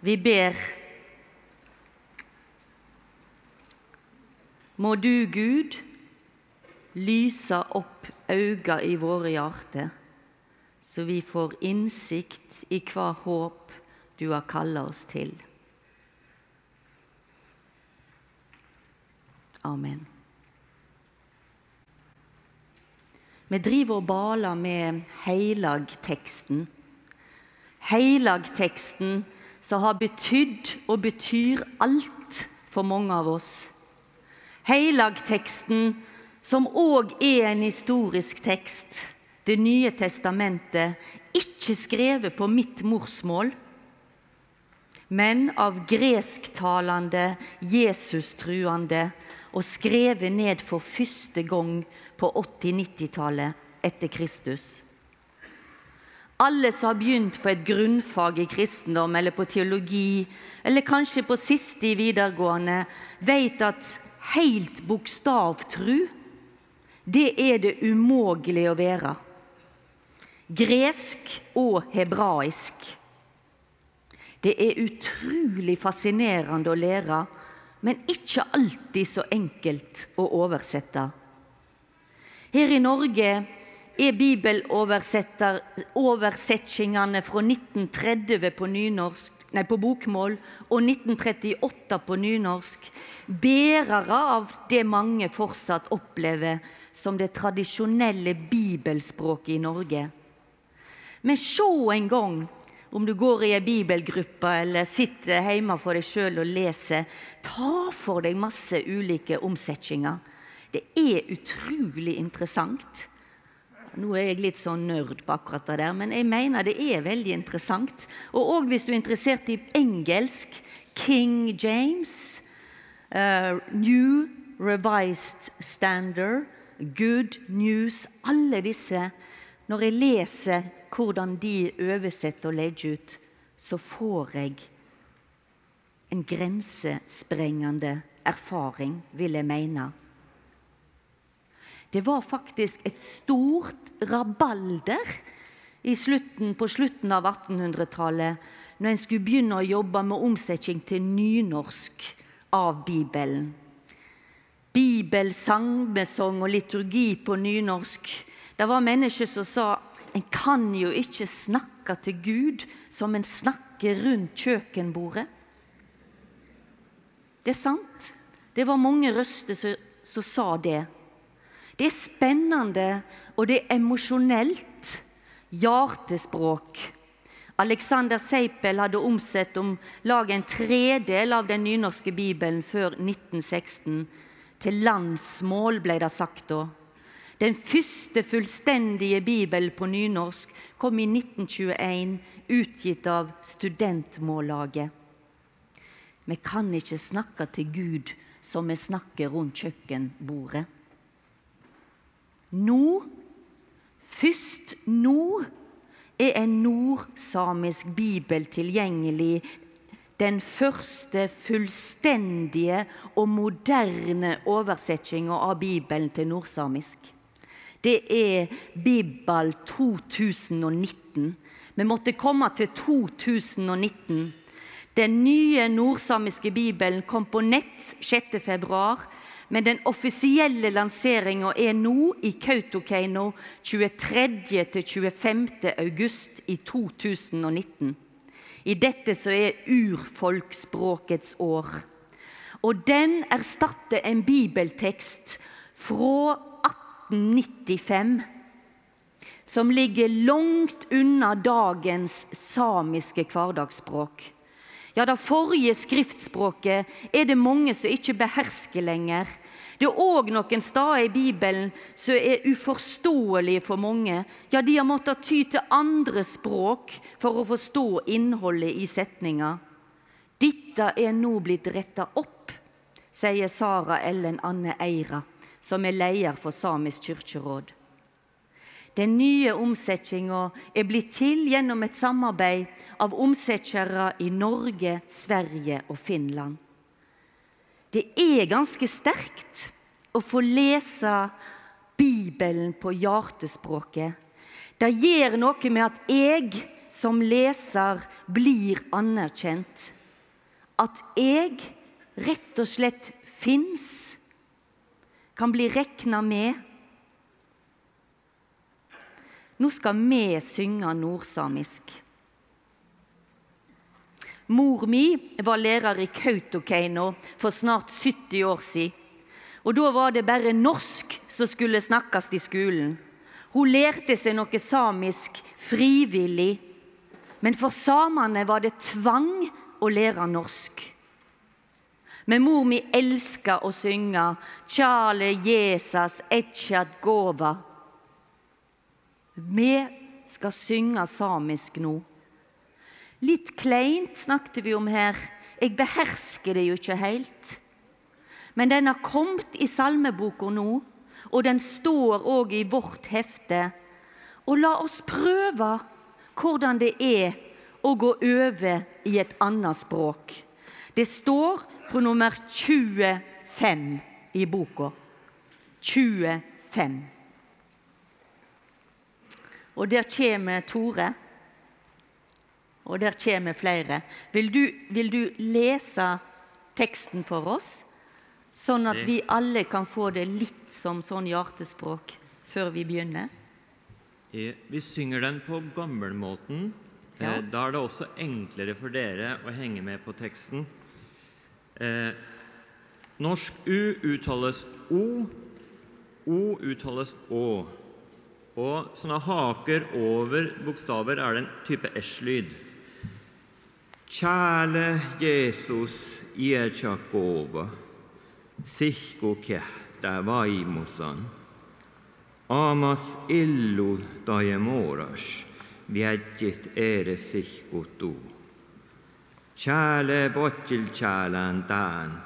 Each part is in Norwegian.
Vi ber. Må du, Gud, lyse opp auga i våre hjerter, så vi får innsikt i hva håp du har kalla oss til. Amen. Vi driver og baler med heilagteksten. Heilagteksten som har betydd og betyr alt for mange av oss. Heilagteksten som òg er en historisk tekst. Det nye testamentet, ikke skrevet på mitt morsmål, men av gresktalende, Jesus-truende og skrevet ned for første gang på 80-90-tallet etter Kristus. Alle som har begynt på et grunnfag i kristendom eller på teologi, eller kanskje på siste i videregående, vet at helt bokstavtru, det er det umulig å være. Gresk og hebraisk. Det er utrolig fascinerende å lære, men ikke alltid så enkelt å oversette. Her i Norge er bibeloversettingene fra 1930 på, nynorsk, nei, på bokmål og 1938 på nynorsk bærere av det mange fortsatt opplever som det tradisjonelle bibelspråket i Norge. Men se en gang om du går i ei bibelgruppe eller sitter hjemme for deg sjøl og leser, ta for deg masse ulike omsetninger. Det er utrolig interessant. Nå er jeg litt sånn nerd på akkurat det der, men jeg mener det er veldig interessant. Og òg hvis du er interessert i engelsk, King James, uh, New Revised Standard, Good News Alle disse. Når jeg leser hvordan de oversetter og legger ut, så får jeg en grensesprengende erfaring, vil jeg mene. Det var faktisk et stort rabalder slutten, på slutten av 1800-tallet når en skulle begynne å jobbe med omsetning til nynorsk av Bibelen. Bibel, sangmesong og liturgi på nynorsk. Det var mennesker som sa en kan jo ikke snakke til Gud som en snakker rundt kjøkkenbordet. Det er sant. Det var mange røster som, som sa det. Det er spennende, og det er emosjonelt. Hjertespråk. Alexander Seipel hadde omsett om lag en tredel av den nynorske bibelen før 1916. Til landsmål, ble det sagt da. Den første fullstendige bibel på nynorsk kom i 1921, utgitt av Studentmållaget. Vi kan ikke snakke til Gud som vi snakker rundt kjøkkenbordet. Nå, først nå, er en nordsamisk bibel tilgjengelig. Den første fullstendige og moderne oversettinga av Bibelen til nordsamisk. Det er Bibel 2019. Vi måtte komme til 2019. Den nye nordsamiske bibelen kom på nett 6.2. Men den offisielle lanseringa er nå i Kautokeino 23.-25. august i 2019. I dette så er urfolksspråkets år. Og den erstatter en bibeltekst fra 1895 som ligger langt unna dagens samiske hverdagsspråk. Ja, Det forrige skriftspråket er det mange som ikke behersker lenger. Det er òg noen steder i Bibelen som er uforståelige for mange. Ja, de har måttet ty til andre språk for å forstå innholdet i setninga. Dette er nå blitt retta opp, sier Sara Ellen Anne Eira som er leder for Samisk kirkeråd. Den nye omsetninga er blitt til gjennom et samarbeid av omsettere i Norge, Sverige og Finland. Det er ganske sterkt å få lese Bibelen på hjertespråket. Det gjør noe med at jeg som leser blir anerkjent. At jeg rett og slett fins, kan bli regna med. Nå skal vi synge nordsamisk. Mor mi var lærer i Kautokeino for snart 70 år siden. Og Da var det bare norsk som skulle snakkes i skolen. Hun lærte seg noe samisk frivillig, men for samene var det tvang å lære norsk. Men mor mi elska å synge 'Tjale Jesus etchat gova'. Vi skal synge samisk nå. Litt kleint snakket vi om her. Jeg behersker det jo ikke helt. Men den har kommet i salmeboka nå, og den står òg i vårt hefte. Og la oss prøve hvordan det er å gå over i et annet språk. Det står på nummer 25 i boka. 25. Og der kommer Tore. Og der kommer flere. Vil du, vil du lese teksten for oss? Sånn at vi alle kan få det litt som sånn hjertespråk før vi begynner. Vi synger den på gammelmåten. Ja. Eh, da er det også enklere for dere å henge med på teksten. Eh, norsk U uttales O, O uttales Å. Og sånne haker over bokstaver er det en type S-lyd. Tjale Jeesus ieltsakova, sihku kehtä vaimusan, aamas illu taie mooras, viedjit edes sihku tuu. Tjale pottil tjälän tään,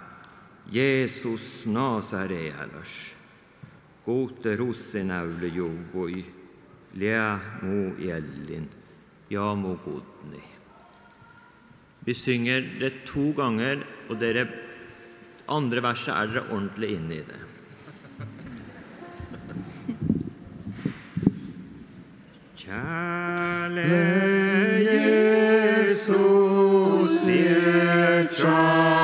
Jeesus Nasarealas, kuutte russinäyly juvui, liä muu jällin ja muu kutni. Vi synger det to ganger, og dere andre verset er dere ordentlig inne i det. Kjære Jesus, nedtrådt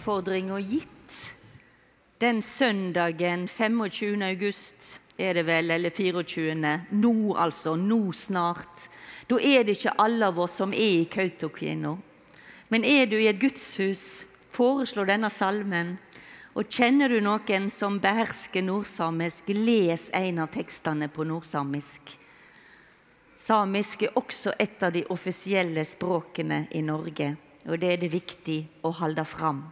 oppfordringa gitt. Den søndagen 25. august er det vel, eller 24. Nå, altså. Nå snart. Da er det ikke alle av oss som er i Kautokeino. Men er du i et gudshus, foreslå denne salmen. Og kjenner du noen som behersker nordsamisk, les en av tekstene på nordsamisk. Samisk er også et av de offisielle språkene i Norge, og det er det viktig å holde fram.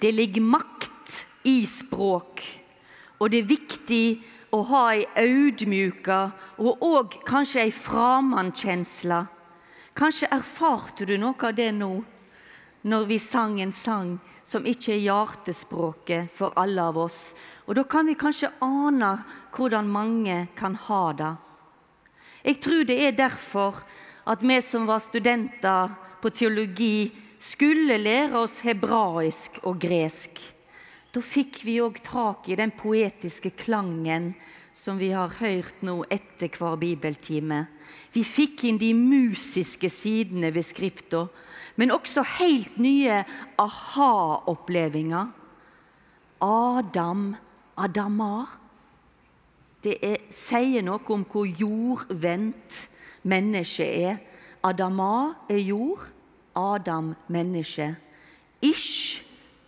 Det ligger makt i språk, og det er viktig å ha ei audmjuka og òg kanskje ei framandkjensle. Kanskje erfarte du noe av det nå når vi sang en sang som ikke er hjertespråket for alle av oss. Og da kan vi kanskje ane hvordan mange kan ha det. Jeg tror det er derfor at vi som var studenter på teologi, skulle lære oss hebraisk og gresk. Da fikk vi òg tak i den poetiske klangen som vi har hørt nå etter hver bibeltime. Vi fikk inn de musiske sidene ved Skrifta, men også helt nye aha-opplevelser. Adam, Adama. Det er, sier noe om hvor jordvendt mennesket er. Adama er jord, Adam menneske. Ish,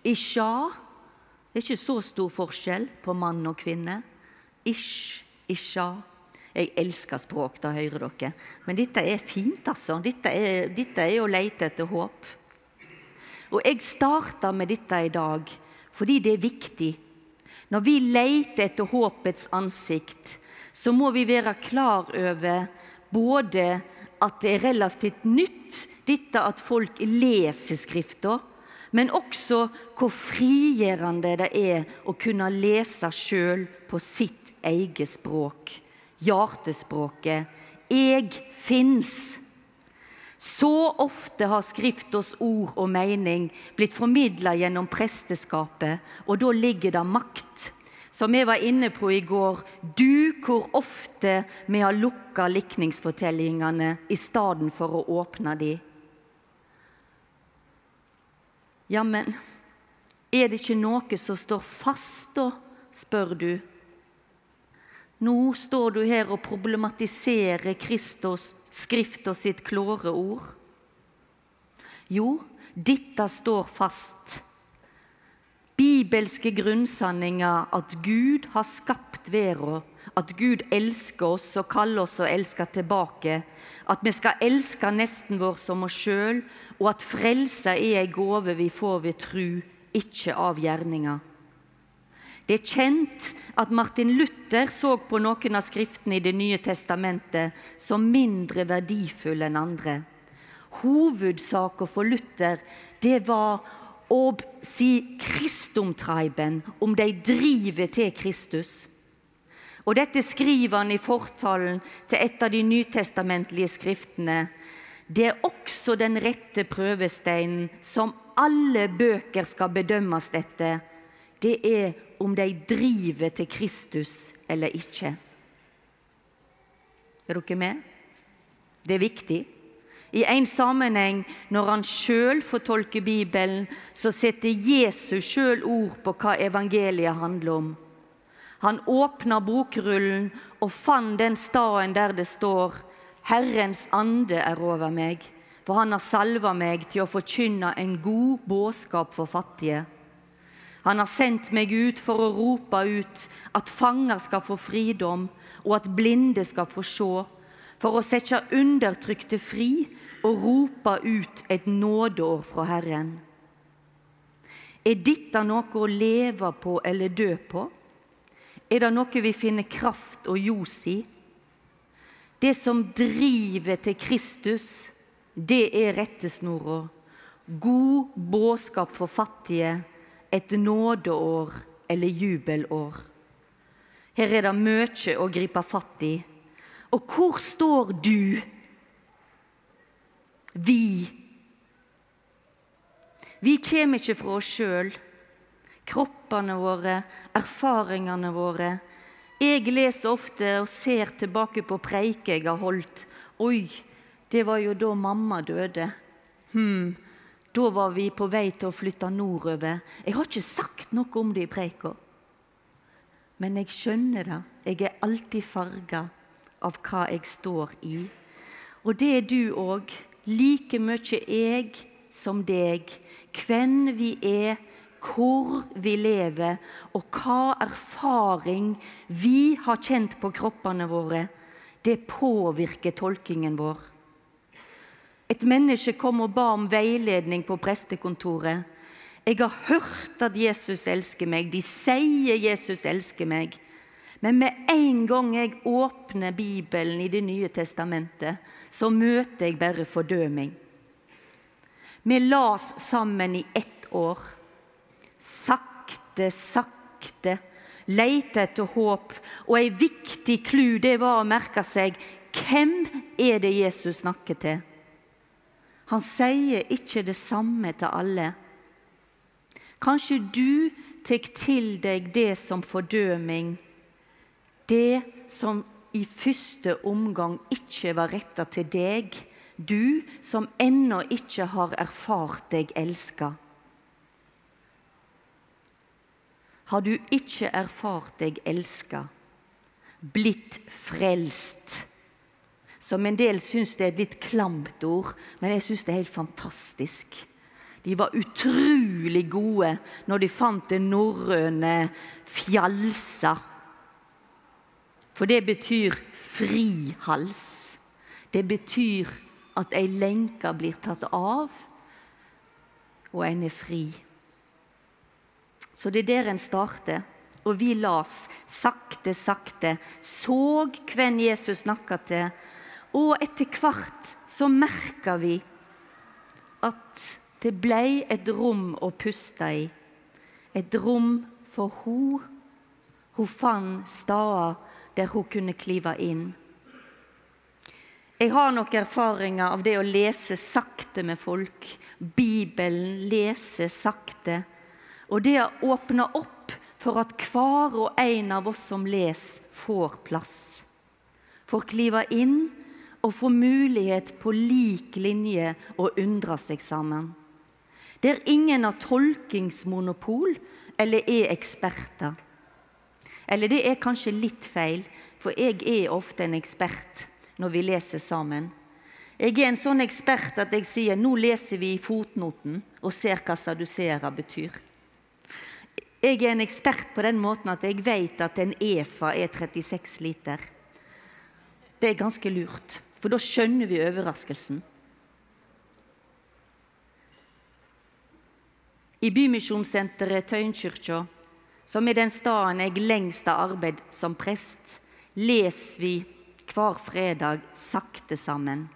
Isha det er ikke så stor forskjell på mann og kvinne. Ish, isha. Jeg elsker språk, da hører dere. Men dette er fint, altså. Dette er, dette er å lete etter håp. Og jeg starter med dette i dag fordi det er viktig. Når vi leter etter håpets ansikt, så må vi være klar over både at det er relativt nytt, dette at folk leser Skrifta, men også hvor frigjørende det er å kunne lese sjøl på sitt eget språk. Hjertespråket. Jeg fins. Så ofte har Skriftas ord og mening blitt formidla gjennom presteskapet, og da ligger det makt. Som vi var inne på i går, du hvor ofte vi har lukka likningsfortellingene i stedet for å åpne de. Jammen, er det ikke noe som står fast, da, spør du. Nå står du her og problematiserer Kristus, Skrifta sitt klare ord. Jo, dette står fast. Bibelske grunnsanninger at Gud har skapt verden, at Gud elsker oss og kaller oss å elske tilbake, at vi skal elske nesten vår som oss sjøl, og at frelse er ei gåve vi får ved tru, ikke av gjerninger. Det er kjent at Martin Luther så på noen av skriftene i Det nye testamentet som mindre verdifulle enn andre. Hovedsaka for Luther det var å si Kristumtreiben, om de driver til Kristus. Og Dette skriver han i fortalen til et av de nytestamentlige skriftene, det er også den rette prøvesteinen som alle bøker skal bedømmes etter. Det er om de driver til Kristus eller ikke. Er dere med? Det er viktig. I en sammenheng, når han sjøl fortolker Bibelen, så setter Jesus sjøl ord på hva evangeliet handler om. Han åpna bokrullen og fant den staden der det står Herrens ande er over meg, for han har salva meg til å forkynne en god budskap for fattige. Han har sendt meg ut for å rope ut at fanger skal få fridom, og at blinde skal få se, for å sette undertrykte fri og rope ut et nådeår fra Herren. Er dette noe å leve på eller dø på? Er det noe vi finner kraft og ljos i? Det som driver til Kristus, det er rettesnora. God budskap for fattige, et nådeår eller jubelår. Her er det mye å gripe fatt i. Og hvor står du? Vi. Vi kommer ikke fra oss sjøl. Kroppene våre, erfaringene våre jeg leser ofte og ser tilbake på preiker jeg har holdt. Oi, det var jo da mamma døde. Hm, da var vi på vei til å flytte nordover. Jeg har ikke sagt noe om det i preika. Men jeg skjønner det. Jeg er alltid farga av hva jeg står i. Og det er du òg. Like mye jeg som deg. Hvem vi er, hvor vi lever, og hva erfaring vi har kjent på kroppene våre, det påvirker tolkingen vår. Et menneske kom og ba om veiledning på prestekontoret. Jeg har hørt at Jesus elsker meg. De sier Jesus elsker meg. Men med en gang jeg åpner Bibelen i Det nye testamentet, så møter jeg bare fordøming. Vi las sammen i ett år. Sakte, sakte. Leite etter håp. Og ei viktig clou det var å merke seg hvem er det Jesus snakker til. Han sier ikke det samme til alle. Kanskje du tar til deg det som fordøming, det som i første omgang ikke var retta til deg, du som ennå ikke har erfart deg elska. Har du ikke erfart deg elska, blitt frelst, som en del syns det er et litt klamt ord, men jeg syns det er helt fantastisk. De var utrolig gode når de fant det norrøne fjalsa. For det betyr frihals. Det betyr at ei lenke blir tatt av, og en er fri. Så det er der en starter. Og vi las sakte, sakte, så hvem Jesus snakka til, og etter hvert så merka vi at det blei et rom å puste i. Et rom for hun. Hun fant steder der hun kunne klive inn. Jeg har nok erfaringer av det å lese sakte med folk. Bibelen lese sakte. Og det har åpna opp for at hver og en av oss som leser, får plass. Får klive inn og få mulighet på lik linje å undre seg sammen. Der ingen har tolkingsmonopol eller er eksperter. Eller det er kanskje litt feil, for jeg er ofte en ekspert når vi leser sammen. Jeg er en sånn ekspert at jeg sier nå leser vi i fotnoten og ser hva saduserer betyr. Jeg er en ekspert på den måten at jeg vet at en EFA er 36 liter. Det er ganske lurt. For da skjønner vi overraskelsen. I Bymisjonssenteret Tøyenkyrkja, som er den staden jeg lengst har arbeid som prest, leser vi hver fredag sakte sammen.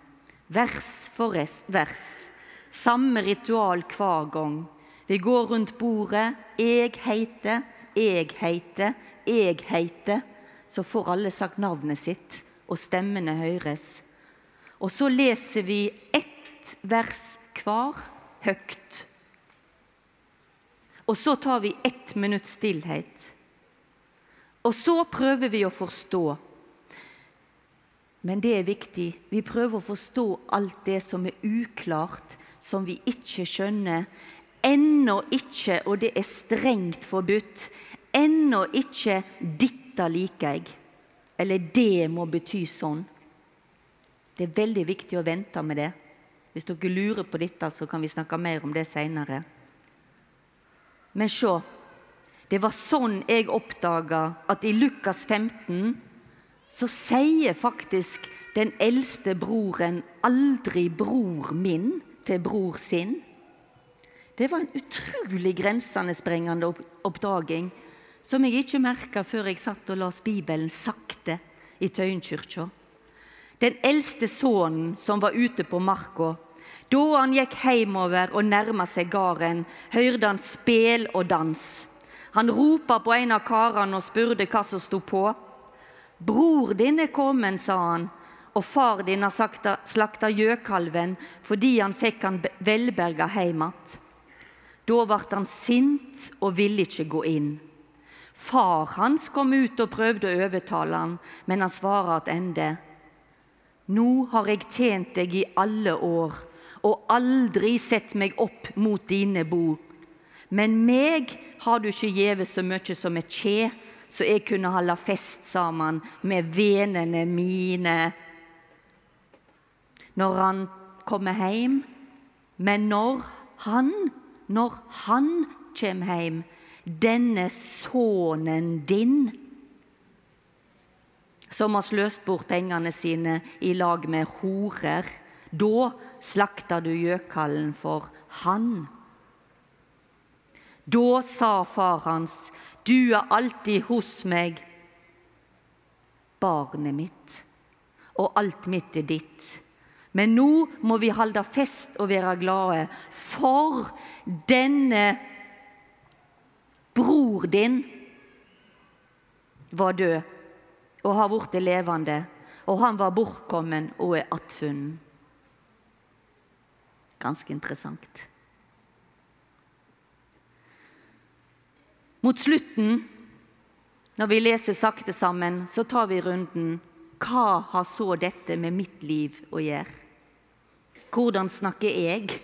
Vers for vers. Samme ritual hver gang. Vi går rundt bordet. Jeg heiter, jeg heiter, jeg heiter. Så får alle sagt navnet sitt, og stemmene høres. Og så leser vi ett vers hver høyt. Og så tar vi ett minutts stillhet. Og så prøver vi å forstå. Men det er viktig. Vi prøver å forstå alt det som er uklart, som vi ikke skjønner. Ennå ikke, og det er strengt forbudt, ennå ikke 'dette liker jeg', eller 'det må bety sånn'. Det er veldig viktig å vente med det. Hvis dere lurer på dette, så kan vi snakke mer om det seinere. Men se, det var sånn jeg oppdaga at i Lukas 15 så sier faktisk den eldste broren aldri 'bror min' til bror sin. Det var en utrolig grensesprengende oppdaging som jeg ikke merka før jeg satt og las Bibelen sakte i Tøyenkirka. Den eldste sønnen som var ute på marka. Da han gikk heimover og nærma seg gården, hørte han spel og dans. Han ropa på en av karene og spurte hva som sto på. Bror din er kommet, sa han, og far din har slakta gjøkalven fordi han fikk han velberga heim att. Da ble han sint og ville ikke gå inn. Far hans kom ut og prøvde å overtale han, men han svarer tilbake. Nå har jeg tjent deg i alle år og aldri sett meg opp mot dine bord. Men meg har du ikke gjeve så mye som et kje, så jeg kunne holde fest sammen med vennene mine. Når han kommer hjem, men når han, når han kommer hjem, denne sønnen din som har sløst bort pengene sine i lag med horer. Da slakter du gjøkallen for han. Da sa far hans, du er alltid hos meg, barnet mitt, og alt mitt er ditt. Men nå må vi holde fest og være glade, for denne bror din var død og har blitt levende, og han var bortkommen og er attfunnet. Ganske interessant. Mot slutten, når vi leser sakte sammen, så tar vi runden Hva har så dette med mitt liv å gjøre? Hvordan snakker jeg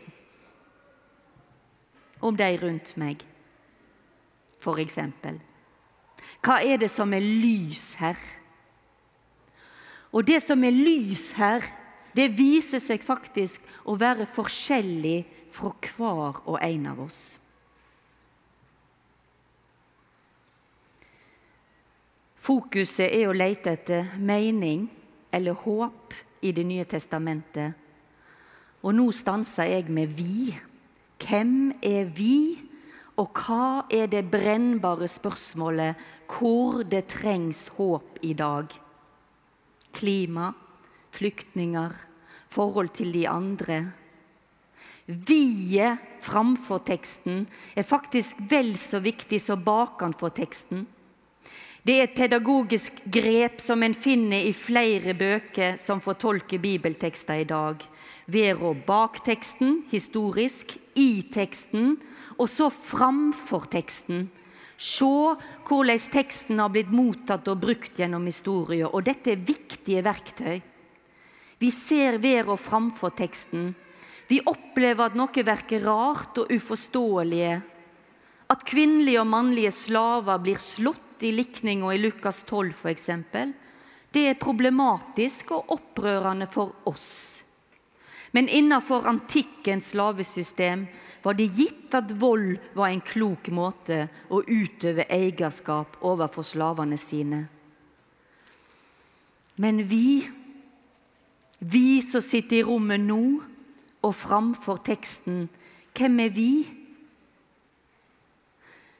om de rundt meg, eksempel? Hva er det som er lys her? Og det som er lys her, det viser seg faktisk å være forskjellig fra hver og en av oss. Fokuset er å lete etter mening eller håp i Det nye testamentet. Og nå stanser jeg med 'vi'. Hvem er vi, og hva er det brennbare spørsmålet hvor det trengs håp i dag? Klima, flyktninger, forhold til de andre. Vi-et framfor teksten er faktisk vel så viktig som bakenfor teksten. Det er et pedagogisk grep som en finner i flere bøker som fortolker bibeltekster i dag. Være bak teksten, historisk, i teksten, og så framfor teksten. Se hvordan teksten har blitt mottatt og brukt gjennom historien. Og dette er viktige verktøy. Vi ser ved og framfor teksten. Vi opplever at noe virker rart og uforståelige. At kvinnelige og mannlige slaver blir slått i likninga i Lukas 12 f.eks., det er problematisk og opprørende for oss. Men innenfor antikkens slavesystem var det gitt at vold var en klok måte å utøve eierskap overfor slavene sine. Men vi, vi som sitter i rommet nå og framfor teksten, hvem er vi?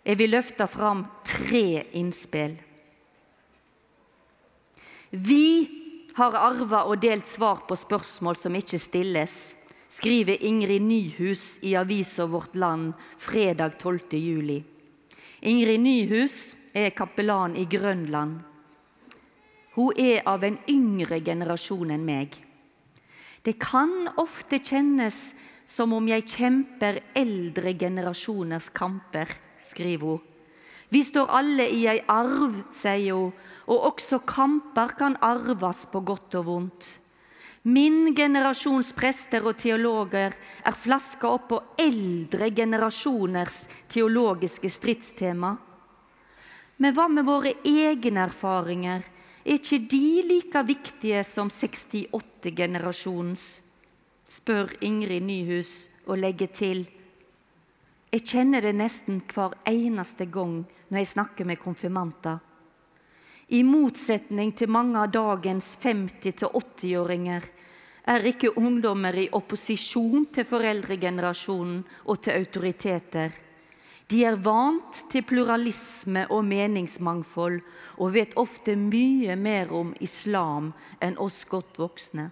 Jeg vil løfte fram tre innspill. Vi har arva og delt svar på spørsmål som ikke stilles, skriver Ingrid Nyhus i avisa Vårt Land fredag 12. juli. Ingrid Nyhus er kapellan i Grønland. Hun er av en yngre generasjon enn meg. Det kan ofte kjennes som om jeg kjemper eldre generasjoners kamper skriver hun. Vi står alle i ei arv, sier hun, og også kamper kan arves på godt og vondt. Min generasjons prester og teologer er flaska opp på eldre generasjoners teologiske stridstema. Men hva med våre egne erfaringer? Er ikke de like viktige som 68-generasjonens? spør Ingrid Nyhus og legger til. Jeg kjenner det nesten hver eneste gang når jeg snakker med konfirmanter. I motsetning til mange av dagens 50-80-åringer er ikke ungdommer i opposisjon til foreldregenerasjonen og til autoriteter. De er vant til pluralisme og meningsmangfold og vet ofte mye mer om islam enn oss godt voksne.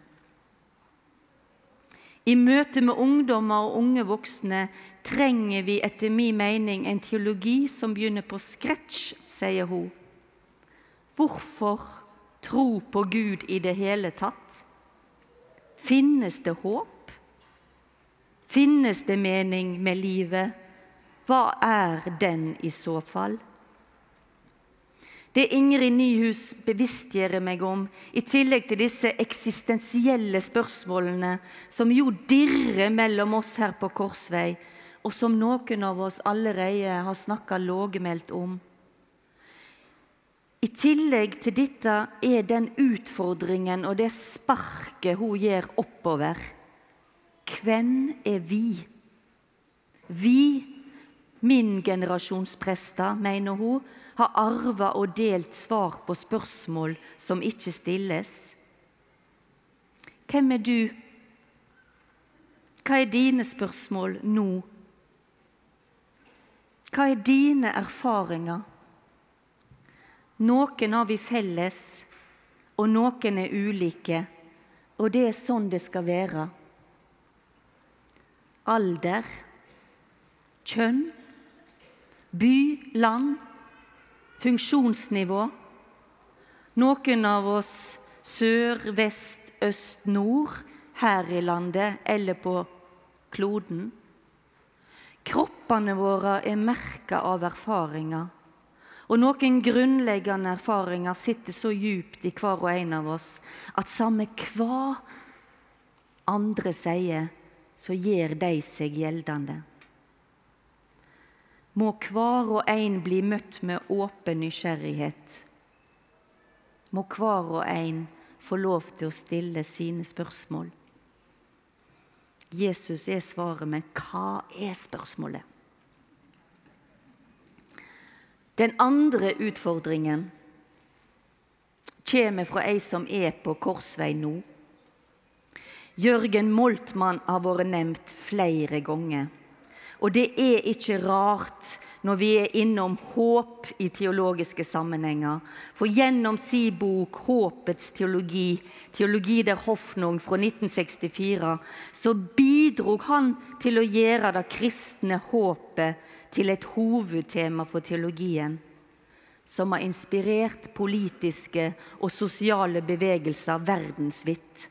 I møte med ungdommer og unge voksne trenger vi etter min mening en teologi som begynner på scratch, sier hun. Hvorfor tro på Gud i det hele tatt? Finnes det håp? Finnes det mening med livet? Hva er den i så fall? Det Ingrid Nyhus bevisstgjør meg om, i tillegg til disse eksistensielle spørsmålene som jo dirrer mellom oss her på Korsvei, og som noen av oss allerede har snakka lågmælt om. I tillegg til dette er den utfordringen og det sparket hun gjør oppover. Hvem er vi? Vi, min generasjons prester, mener hun, har arva og delt svar på spørsmål som ikke stilles. Hvem er du? Hva er dine spørsmål nå? Hva er dine erfaringer? Noen har vi felles, og noen er ulike. Og det er sånn det skal være. Alder, kjønn, by, land, funksjonsnivå. Noen av oss sør, vest, øst, nord her i landet eller på kloden. Kroppene våre er merka av erfaringer. Og noen grunnleggende erfaringer sitter så djupt i hver og en av oss at samme hva andre sier, så gjør de seg gjeldende. Må hver og en bli møtt med åpen nysgjerrighet. Må hver og en få lov til å stille sine spørsmål. Jesus er svaret, men hva er spørsmålet? Den andre utfordringen kommer fra ei som er på korsvei nå. Jørgen Moltmann har vært nevnt flere ganger. Og det er ikke rart når vi er innom håp i teologiske sammenhenger. For gjennom si bok 'Håpets teologi', 'Teologi der Hoffnung' fra 1964, så bidrog han til å gjøre det kristne håpet til et hovedtema for teologien, som har inspirert politiske og sosiale bevegelser verdensvidt.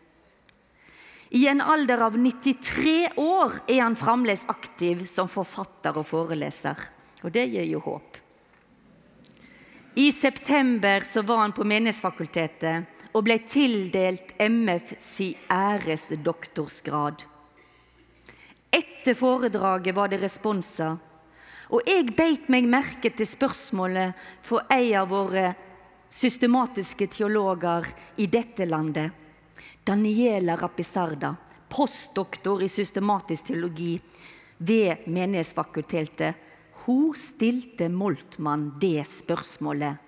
I en alder av 93 år er han fremdeles aktiv som forfatter og foreleser. Og det gir jo håp. I september var han på Menighetsfakultetet og ble tildelt MF si æresdoktorsgrad. Etter foredraget var det responser og jeg beit meg merke til spørsmålet for en av våre systematiske teologer i dette landet. Daniela Rapisarda, postdoktor i systematisk teologi ved Menighetsfakultetet. Hun stilte Moltmann det spørsmålet.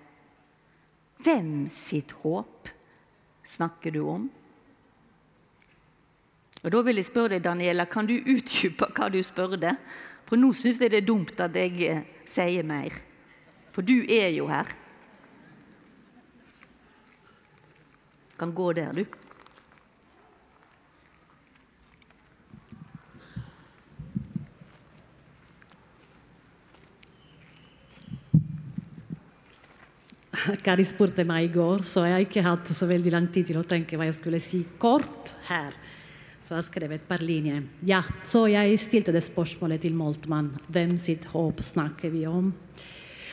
Hvem sitt håp snakker du om? Og Da vil jeg spørre deg, Daniela, kan du utdype hva du spurte? For nå syns jeg det er dumt at jeg eh, sier mer. For du er jo her. Kan gå der, du. Kari spurte meg i går, så jeg har ikke hatt så veldig lang tid til å tenke hva jeg skulle si kort her. Så jeg skrev et par linjer. Ja, så jeg stilte det spørsmålet til Moltmann. Hvem sitt håp snakker vi om?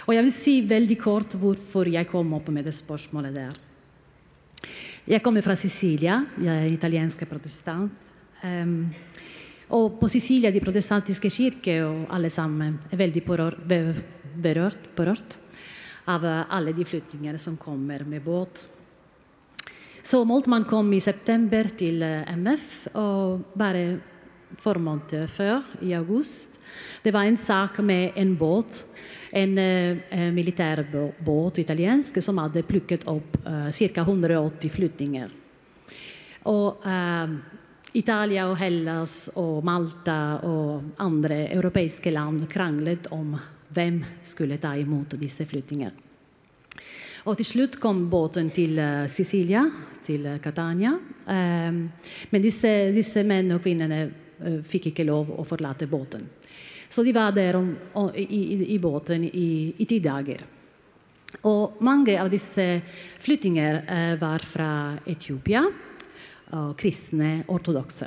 Og jeg vil si veldig kort hvorfor jeg kom opp med det spørsmålet der. Jeg kommer fra Sicilia. Jeg er italiensk protestant. Um, og på Sicilia, de protestantiske kirker og alle sammen er veldig berørt, berørt av alle de flyttinger som kommer med båt så Moltmann kom i september til eh, MF, og bare få måneder før, i august. Det var en sak med en båt, en uh, militær båt, italiensk, som hadde plukket opp uh, ca. 180 flyktninger. Og uh, Italia og Hellas og Malta og andre europeiske land kranglet om hvem skulle ta imot disse flyktningene. Og til slutt kom båten til uh, Sicilia, til uh, Catania. Um, men disse, disse menn og kvinnene uh, fikk ikke lov å forlate båten. Så de var der om, om, i, i, båten i, i, ti dager. Og mange av disse flyttinger var fra Etiopia, og kristne ortodokse.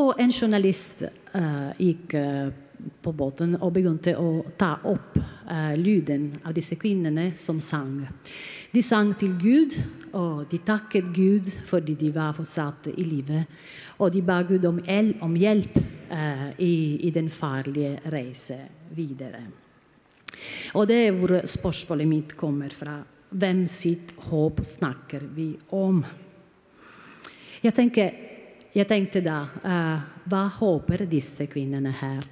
Og en journalist gikk på båten og begynte å ta opp uh, lyden av disse kvinnene som sang. De sang til Gud, og de takket Gud fordi de var fortsatt i livet. Og de ba Gud om, om hjelp uh, i, i, den farlige reise videre. Og det er hvor spørsmålet mitt kommer fra. Hvem sitt håp snakker vi om? Jeg, tenker, jeg tenkte da uh, Hva håper disse kvinnene her?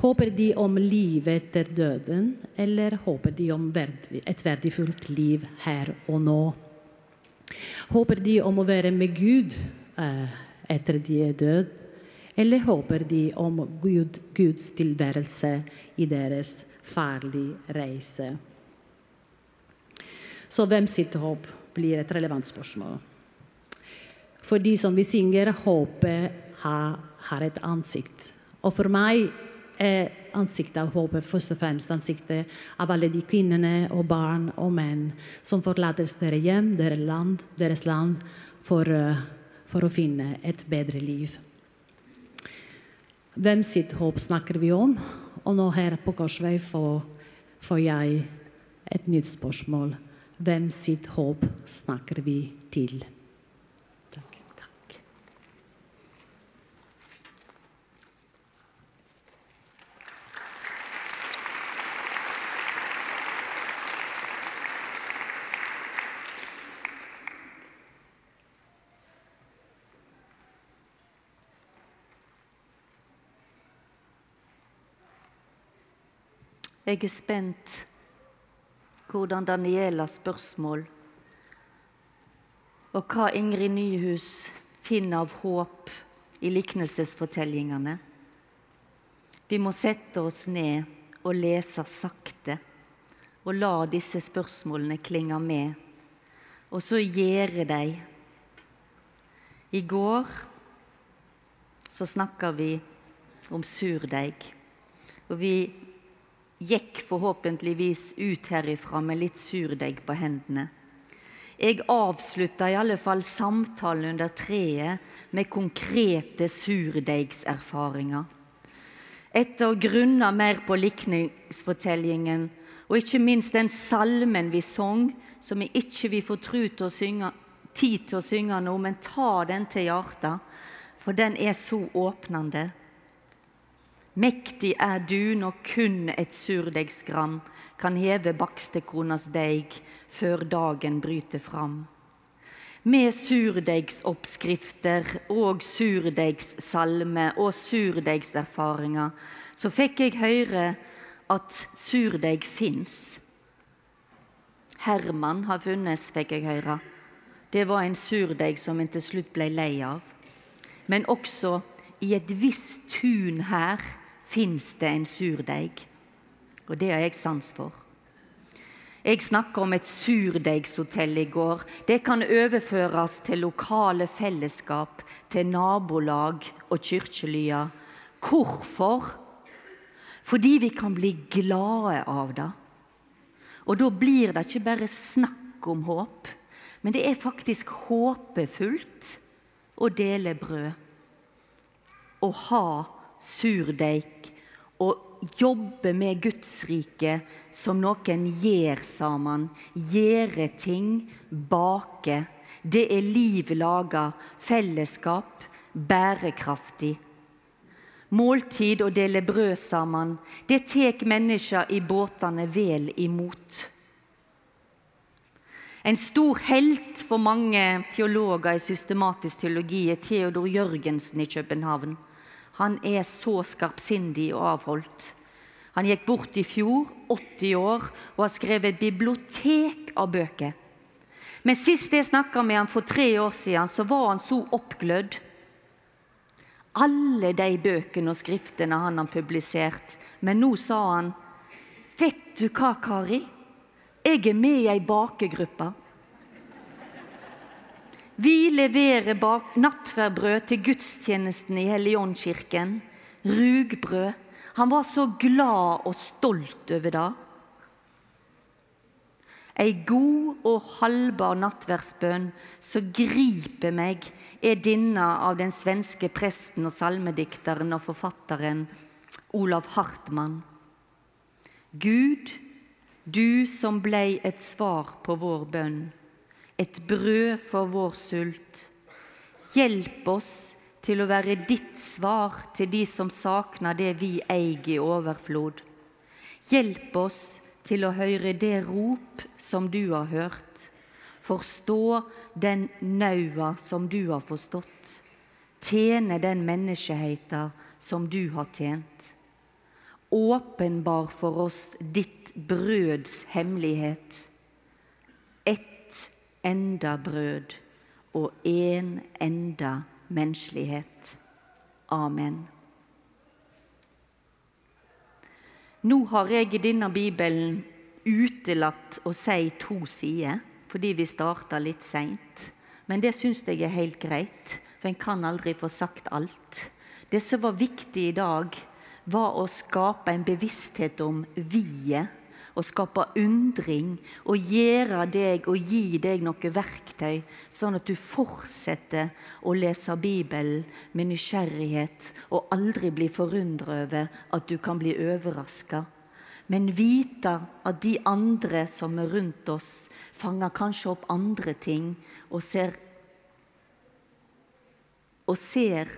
Håper de om livet etter døden, eller håper de om et verdifullt liv her og nå? Håper de om å være med Gud uh, etter de er døde, eller håper de om Gud, Guds tilværelse i deres farlige reise? Så hvem sitt håp blir et relevant spørsmål. For de som vi synger, håpet har, har et ansikt. Og for meg er ansiktet av håpet først og fremst ansiktet av alle de kvinnene og barn og menn som forlater deres hjem, deres land, deres land for, eh, for å finne et bedre liv. Hvem sitt håp snakker vi om? Og nå her på Korsvei får, får jeg et nytt spørsmål. Hvem sitt håp snakker vi til? Jeg er spent hvordan Danielas spørsmål og hva Ingrid Nyhus finner av håp i liknelsesfortellingene. Vi må sette oss ned og lese sakte og la disse spørsmålene klinge med, og så gjøre de. I går så snakka vi om surdeig, og vi gikk forhåpentligvis ut herifra med litt surdeig på hendene. Jeg avslutta i alle fall samtalen under treet med konkrete surdeigserfaringer. Etter å grunne mer på likningsfortellingen og ikke minst den salmen vi sang, som vi ikke vil få tid til å synge nå, men ta den til hjertet, for den er så åpnende. Mektig er du når kun et surdeigsgram kan heve bakstekonas deig før dagen bryter fram. Med surdeigsoppskrifter og surdeigssalme og surdeigserfaringer så fikk jeg høre at surdeig fins. Herman har funnes, fikk jeg høre. Det var en surdeig som en til slutt ble lei av. Men også i et visst tun her fins det en surdeig. Og det har jeg sans for. Jeg snakka om et surdeigshotell i går. Det kan overføres til lokale fellesskap, til nabolag og kirkelyer. Hvorfor? Fordi vi kan bli glade av det. Og da blir det ikke bare snakk om håp, men det er faktisk håpefullt å dele brød. Å ha surdeig og jobbe med Guds rike som noen gjør sammen. Gjøre ting, bake. Det er liv laga, fellesskap, bærekraftig. Måltid og dele brød sammen, det tek mennesker i båtene vel imot. En stor helt for mange teologer i systematisk teologi er Theodor Jørgensen i København. Han er så skarpsindig og avholdt. Han gikk bort i fjor, 80 år, og har skrevet et bibliotek av bøker. Men sist jeg snakka med han for tre år siden, så var han så oppglødd. Alle de bøkene og skriftene han har publisert. Men nå sa han, 'Vet du hva, Kari? Jeg er med i ei bakegruppe.' Vi leverer bak nattverdbrød til gudstjenesten i Helligåndkirken. Rugbrød. Han var så glad og stolt over det. Ei god og halvbar nattverdsbønn som griper meg, er denne av den svenske presten og salmedikteren og forfatteren Olav Hartmann. Gud, du som blei et svar på vår bønn, et brød for vår sult. Hjelp oss til å være ditt svar til de som sakner det vi eier i overflod. Hjelp oss til å høre det rop som du har hørt. Forstå den naua som du har forstått. Tjene den menneskeheita som du har tjent. Åpenbar for oss ditt brøds hemmelighet. Enda brød og en enda menneskelighet. Amen. Nå har jeg i denne bibelen utelatt å si to sider, fordi vi starta litt seint. Men det syns jeg er helt greit, for en kan aldri få sagt alt. Det som var viktig i dag, var å skape en bevissthet om vi-et. Å skape undring og gjøre deg og gi deg noe verktøy, sånn at du fortsetter å lese Bibelen med nysgjerrighet og aldri bli forundret over at du kan bli overraska. Men vite at de andre som er rundt oss, fanger kanskje opp andre ting og ser og ser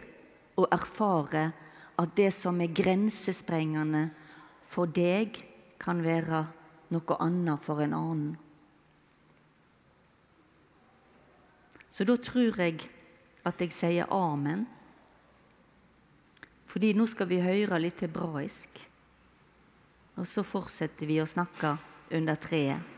og erfarer at det som er grensesprengende for deg, kan være noe annet for en annen. Så da tror jeg at jeg sier amen. Fordi nå skal vi høre litt hebraisk. Og så fortsetter vi å snakke under treet.